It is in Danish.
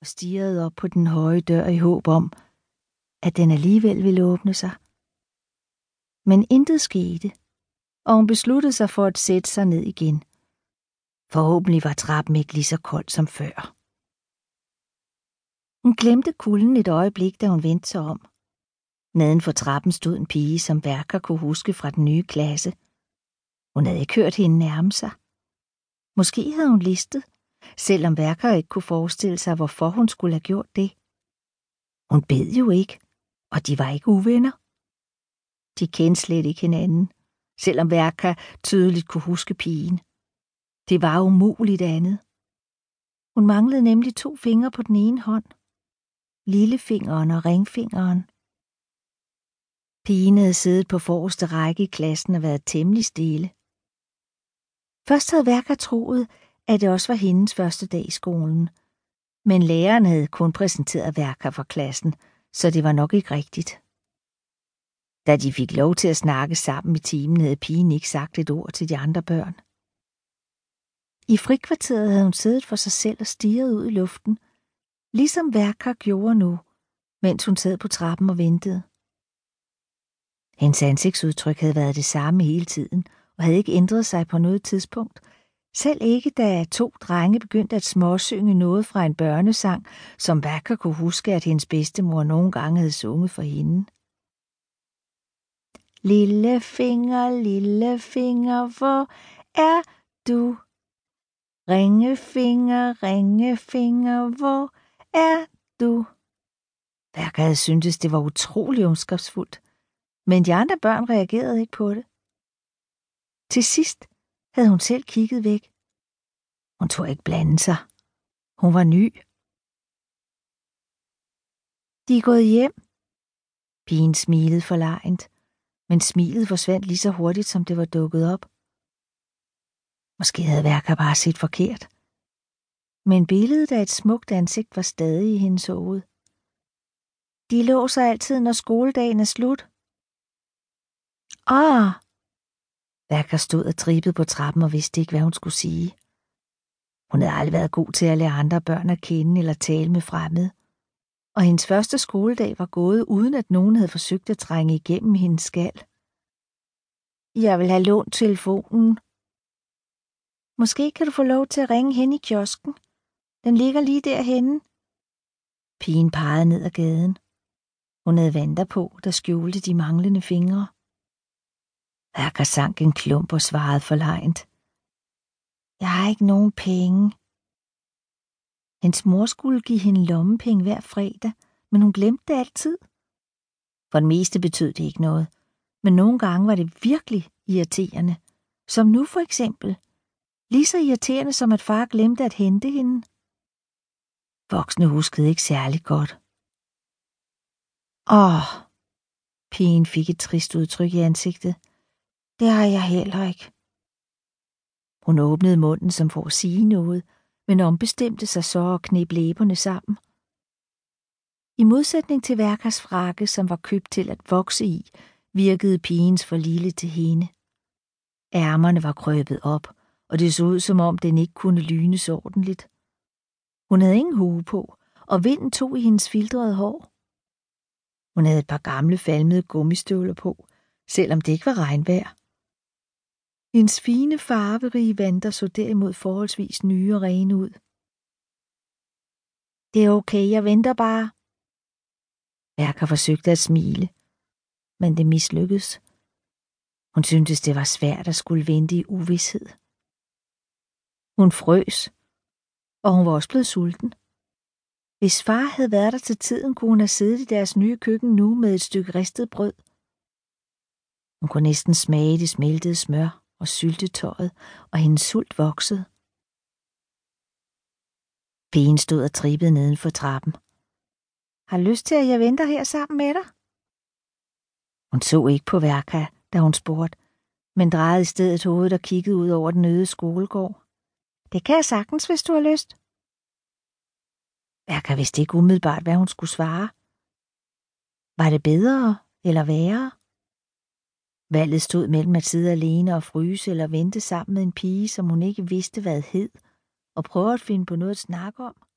og stirrede op på den høje dør i håb om, at den alligevel ville åbne sig. Men intet skete, og hun besluttede sig for at sætte sig ned igen. Forhåbentlig var trappen ikke lige så kold som før. Hun glemte kulden et øjeblik, da hun vendte sig om. Neden for trappen stod en pige, som Værker kunne huske fra den nye klasse. Hun havde ikke hørt hende nærme sig. Måske havde hun listet, selvom Værker ikke kunne forestille sig, hvorfor hun skulle have gjort det. Hun bed jo ikke, og de var ikke uvenner. De kendte slet ikke hinanden, selvom Værker tydeligt kunne huske pigen. Det var umuligt andet. Hun manglede nemlig to fingre på den ene hånd. Lillefingeren og ringfingeren. Pigen havde siddet på forreste række i klassen og været temmelig stille. Først havde Værker troet, at det også var hendes første dag i skolen. Men læreren havde kun præsenteret Værker for klassen, så det var nok ikke rigtigt. Da de fik lov til at snakke sammen i timen, havde pigen ikke sagt et ord til de andre børn. I frikvarteret havde hun siddet for sig selv og stirret ud i luften, ligesom Værker gjorde nu, mens hun sad på trappen og ventede. Hendes ansigtsudtryk havde været det samme hele tiden og havde ikke ændret sig på noget tidspunkt. Selv ikke da to drenge begyndte at småsynge noget fra en børnesang, som Værker kunne huske, at hendes bedstemor nogle gange havde sunget for hende. Lille finger, lille finger, hvor er du? Ringefinger, ringefinger, hvor er du? Værker havde syntes, det var utrolig ondskabsfuldt, men de andre børn reagerede ikke på det. Til sidst havde hun selv kigget væk. Hun tog ikke blande sig. Hun var ny. De er gået hjem. Pigen smilede forlegent, men smilet forsvandt lige så hurtigt, som det var dukket op. Måske havde Værker bare set forkert. Men billedet af et smukt ansigt var stadig i hendes hoved. De lå sig altid, når skoledagen er slut. Ah! Værker stod og trippede på trappen og vidste ikke, hvad hun skulle sige. Hun havde aldrig været god til at lære andre børn at kende eller tale med fremmede. Og hendes første skoledag var gået, uden at nogen havde forsøgt at trænge igennem hendes skal. Jeg vil have lånt telefonen, Måske kan du få lov til at ringe hen i kiosken. Den ligger lige derhenne. Pigen pegede ned ad gaden. Hun havde vanter på, der skjulte de manglende fingre. Akker sank en klump og svarede forlegent. Jeg har ikke nogen penge. Hendes mor skulle give hende lommepenge hver fredag, men hun glemte det altid. For det meste betød det ikke noget, men nogle gange var det virkelig irriterende, som nu for eksempel – Lige så irriterende som at far glemte at hente hende. Voksne huskede ikke særlig godt. Åh, pigen fik et trist udtryk i ansigtet. Det har jeg heller ikke. Hun åbnede munden som for at sige noget, men ombestemte sig så og knep læberne sammen. I modsætning til Værkers frakke, som var købt til at vokse i, virkede pigens for lille til hende. Ærmerne var krøbet op, og det så ud som om den ikke kunne lynes ordentligt. Hun havde ingen hue på, og vinden tog i hendes filtrede hår. Hun havde et par gamle falmede gummistøvler på, selvom det ikke var regnvejr. Hendes fine farverige vanter så derimod forholdsvis nye og rene ud. Det er okay, jeg venter bare. Værker forsøgte at smile, men det mislykkedes. Hun syntes, det var svært at skulle vente i uvidshed. Hun frøs, og hun var også blevet sulten. Hvis far havde været der til tiden, kunne hun have siddet i deres nye køkken nu med et stykke ristet brød. Hun kunne næsten smage det smeltede smør og syltetøjet, og hendes sult voksede. Pigen stod og trippede neden for trappen. Har lyst til, at jeg venter her sammen med dig? Hun så ikke på Værka, da hun spurgte, men drejede i stedet hovedet og kiggede ud over den øde skolegård. Det kan jeg sagtens, hvis du har lyst. Værka vidste ikke umiddelbart, hvad hun skulle svare. Var det bedre eller værre? Valget stod mellem at sidde alene og fryse eller vente sammen med en pige, som hun ikke vidste, hvad hed, og prøve at finde på noget at snakke om.